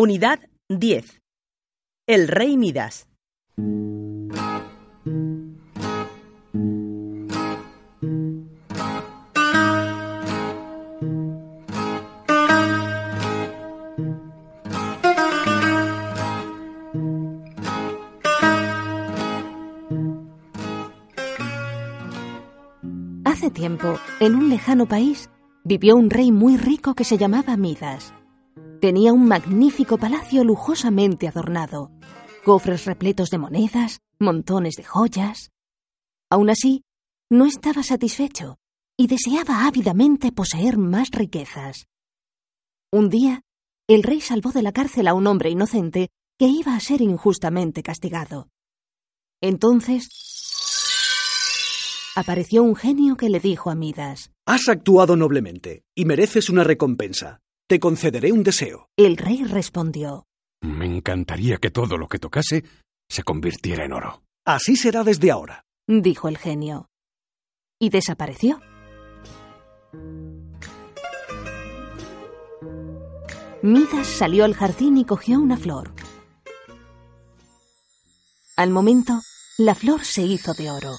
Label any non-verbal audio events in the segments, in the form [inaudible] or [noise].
Unidad 10. El rey Midas. Hace tiempo, en un lejano país, vivió un rey muy rico que se llamaba Midas. Tenía un magnífico palacio lujosamente adornado, cofres repletos de monedas, montones de joyas. Aún así, no estaba satisfecho y deseaba ávidamente poseer más riquezas. Un día, el rey salvó de la cárcel a un hombre inocente que iba a ser injustamente castigado. Entonces, apareció un genio que le dijo a Midas, Has actuado noblemente y mereces una recompensa. Te concederé un deseo. El rey respondió, Me encantaría que todo lo que tocase se convirtiera en oro. Así será desde ahora. dijo el genio. Y desapareció. Midas salió al jardín y cogió una flor. Al momento, la flor se hizo de oro.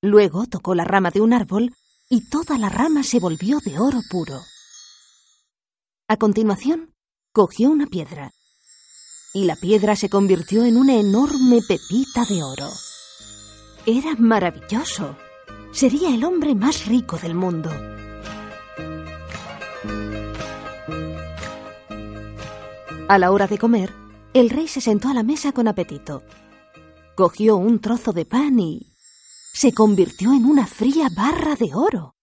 Luego tocó la rama de un árbol y toda la rama se volvió de oro puro. A continuación, cogió una piedra y la piedra se convirtió en una enorme pepita de oro. Era maravilloso. Sería el hombre más rico del mundo. A la hora de comer, el rey se sentó a la mesa con apetito. Cogió un trozo de pan y se convirtió en una fría barra de oro.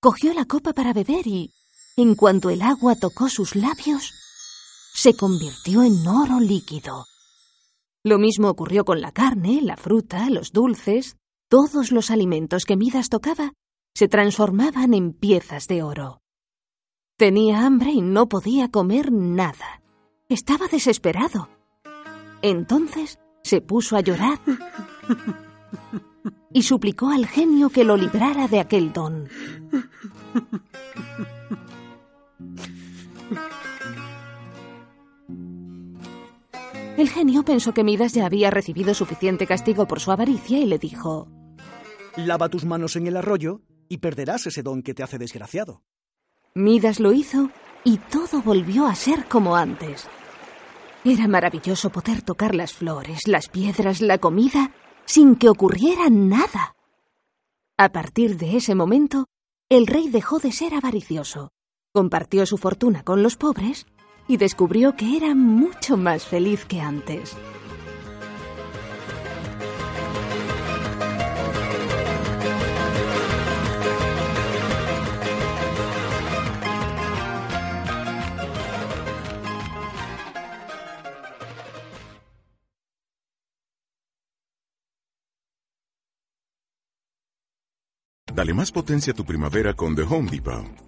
Cogió la copa para beber y, en cuanto el agua tocó sus labios, se convirtió en oro líquido. Lo mismo ocurrió con la carne, la fruta, los dulces. Todos los alimentos que Midas tocaba se transformaban en piezas de oro. Tenía hambre y no podía comer nada. Estaba desesperado. Entonces se puso a llorar [laughs] y suplicó al genio que lo librara de aquel don. [laughs] El genio pensó que Midas ya había recibido suficiente castigo por su avaricia y le dijo, Lava tus manos en el arroyo y perderás ese don que te hace desgraciado. Midas lo hizo y todo volvió a ser como antes. Era maravilloso poder tocar las flores, las piedras, la comida, sin que ocurriera nada. A partir de ese momento, el rey dejó de ser avaricioso, compartió su fortuna con los pobres y descubrió que era mucho más feliz que antes. Dale más potencia a tu primavera con The Home Depot.